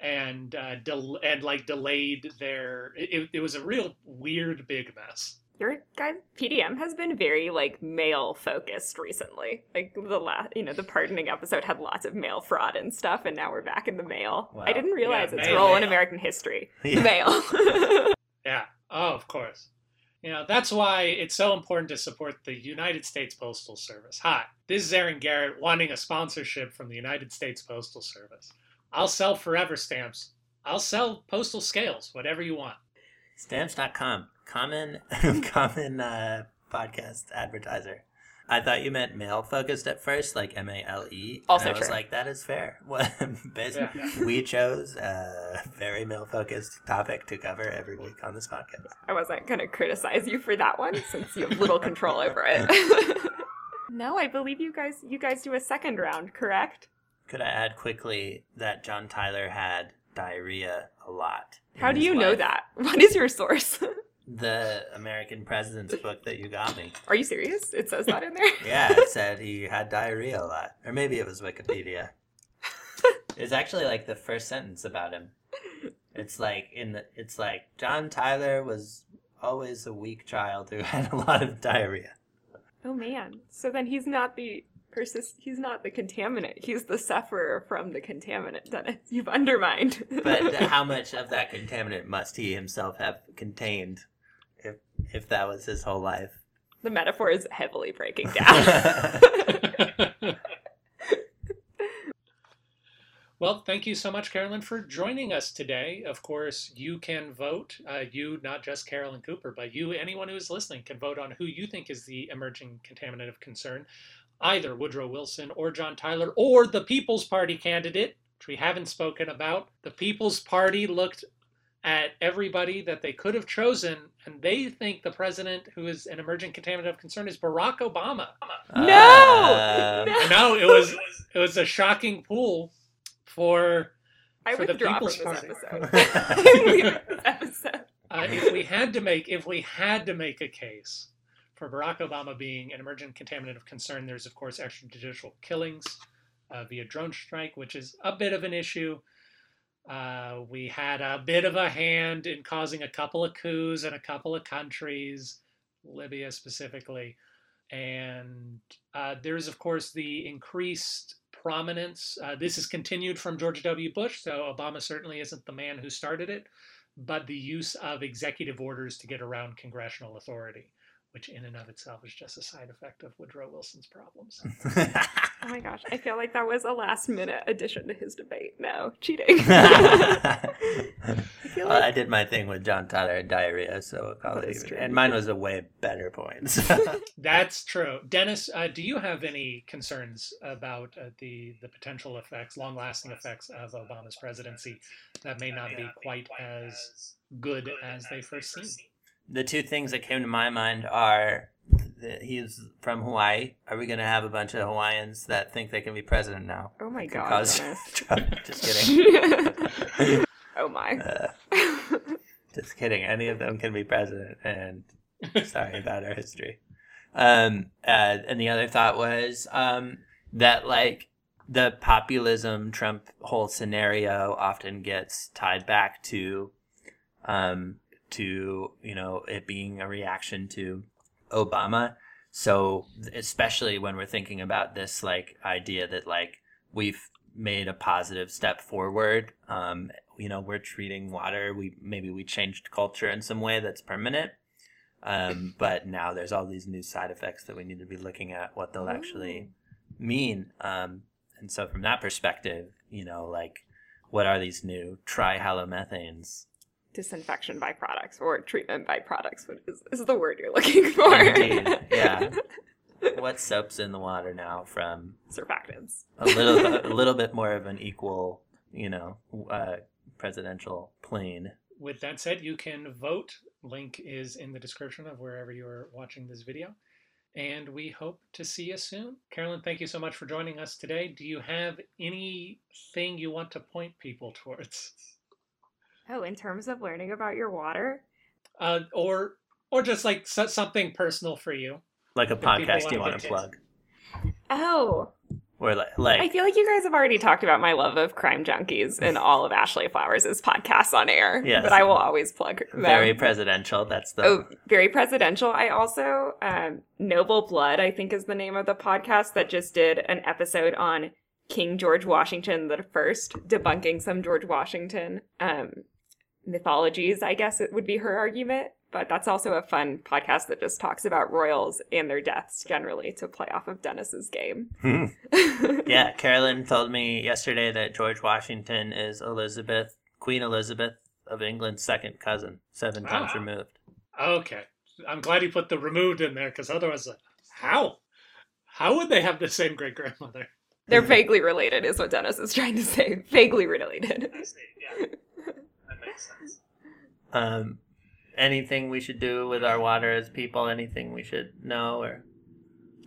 and uh, del- and like delayed their it, it was a real weird big mess Your guy PDM has been very like male focused recently. Like the last, you know, the pardoning episode had lots of mail fraud and stuff, and now we're back in the mail. Wow. I didn't realize Yeah, its mail. role in American history. Yeah. Mail. yeah oh of course you know that's why it's so important to support the united states postal service hi this is aaron garrett wanting a sponsorship from the united states postal service i'll sell forever stamps i'll sell postal scales whatever you want Stamps.com, common, common uh, podcast advertiser. I thought you meant male focused at first, like M A L E. Also I was true. like, that is fair. What basically, Yeah. we chose a very male focused topic to cover every week on this podcast. I wasn't gonna criticize you for that one since you have little control over it. no, I believe you guys. You guys do a second round, correct? Could I add quickly that John Tyler had diarrhea a lot? How do his you know that? What is your source? The American President's book that you got me. Are you serious? It says that in there. Yeah, it said he had diarrhea a lot. Or maybe it was Wikipedia. It's actually like the first sentence about him. It's like in the it's like John Tyler was always a weak child who had a lot of diarrhea. Oh man. So then he's not the persist he's not the contaminant. He's the sufferer from the contaminant, Dennis. You've undermined. But how much of that contaminant must he himself have contained if if that was his whole life? the metaphor is heavily breaking down. Well, thank you so much, Carolyn, for joining us today. Of course, you can vote. Uh, you, not just Carolyn Cooper, but you, anyone who is listening, can vote on who you think is the emerging contaminant of concern. Either Woodrow Wilson or John Tyler or the People's Party candidate, which we haven't spoken about. The People's Party looked at everybody that they could have chosen, and they think the president who is an emerging contaminant of concern is Barack Obama. Um, I know it was it was a shocking pool for I For the withdraw from People's this Party. episode. I leave this episode. Uh, if we had to make if we had to make a case for Barack Obama being an emergent contaminant of concern, there's of course extrajudicial killings uh, via drone strike, which is a bit of an issue. Uh, we had a bit of a hand in causing a couple of coups in a couple of countries, Libya specifically, and uh, there's of course the increased prominence. Uh, this is continued from George W. Bush, so Obama certainly isn't the man who started it but the use of executive orders to get around congressional authority, which in and of itself is just a side effect of Woodrow Wilson's problems. Oh my gosh, I feel like that was a last minute addition to his debate. No, cheating. feel well, I did my thing with John Tyler and diarrhea, so I'll call That it is even. And mine was a way better point. so. That's true. Dennis, uh, do you have any concerns about uh, the the potential effects, long lasting effects of Obama's presidency that may not be quite as good as they first seem? the two things that came to my mind are that he's from Hawaii. Are we going to have a bunch of Hawaiians that think they can be president now? oh my Could god, cause Dennis. trouble. Just kidding. oh my. Uh, just kidding. Any of them can be president, and sorry about our history. Um, uh, and the other thought was um, that like the populism Trump whole scenario often gets tied back to um, to you know it being a reaction to Obama. So especially when we're thinking about this like idea that like we've made a positive step forward. Um, you know, we're treating water. We maybe we changed culture in some way that's permanent. Um, but now there's all these new side effects that we need to be looking at what they'll actually mean. Um, and so from that perspective, you know, like what are these new trihalomethanes? Disinfection byproducts or treatment byproducts what is, is the word you're looking for. Indeed, yeah. what soap's in the water now from Surfactants. a little a little bit more of an equal, you know, uh, presidential plane. With that said, you can vote. Link is in the description of wherever you are watching this video. And we hope to see you soon. Carolyn, thank you so much for joining us today. Do you have anything you want to point people towards? Oh, in terms of learning about your water, Uh, or or just like so- something personal for you. Like a If people podcast you wanna want to get- plug, oh, or like, I feel like you guys have already talked about my love of crime junkies and all of Ashley Flowers' podcasts on air. Yes. But I will always plug them. very presidential. That's the Oh, very presidential. I also, um, Noble Blood, I think is the name of the podcast that just did an episode on King George Washington the First, debunking some George Washington um, mythologies, I guess it would be her argument. But that's also a fun podcast that just talks about royals and their deaths generally to play off of Dennis's game. Hmm. yeah. Carolyn told me yesterday that George Washington is Elizabeth, Queen Elizabeth of England's second cousin, seven times Ah. removed. Okay. I'm glad you put the removed in there because otherwise, uh, how? How would they have the same great grandmother? They're vaguely related, is what Dennis is trying to say. Vaguely related. Makes sense. Um, anything we should do with our water as people? Anything we should know or?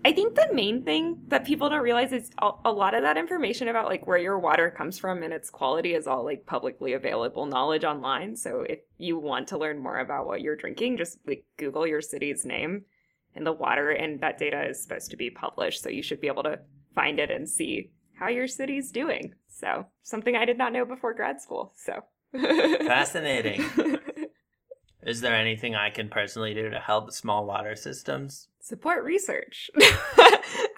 I think the main thing that people don't realize is a lot of that information about like where your water comes from and its quality is all like publicly available knowledge online. So if you want to learn more about what you're drinking, just like Google your city's name and the water, and that data is supposed to be published. So you should be able to find it and see how your city's doing. So something I did not know before grad school. So Fascinating. Is there anything I can personally do to help small water systems? support research.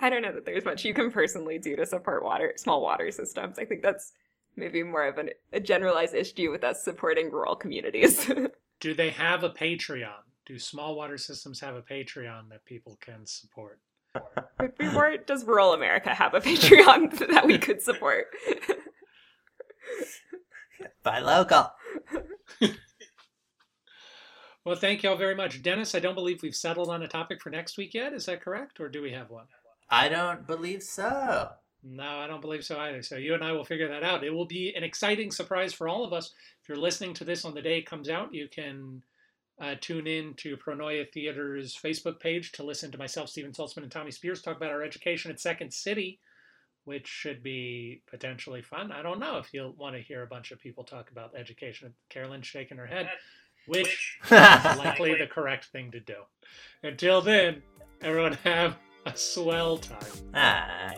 I don't know that there's much you can personally do to support water small water systems. I think that's maybe more of an, a generalized issue with us supporting rural communities. Do they have a Patreon? Do small water systems have a Patreon that people can support? Would be more, does rural America have a Patreon that we could support? Buy local. Well, thank you all very much. Dennis, I don't believe we've settled on a topic for next week yet. Is that correct? Or do we have one? I don't believe so. No, I don't believe so either. So you and I will figure that out. It will be an exciting surprise for all of us. If you're listening to this on the day it comes out, you can uh, tune in to Pronoia Theater's Facebook page to listen to myself, Stephen Saltzman, and Tommy Spears talk about our education at Second City, which should be potentially fun. I don't know if you'll want to hear a bunch of people talk about education. Carolyn's shaking her head, which is likely the correct thing to do. Until then, everyone have a swell time. Aye.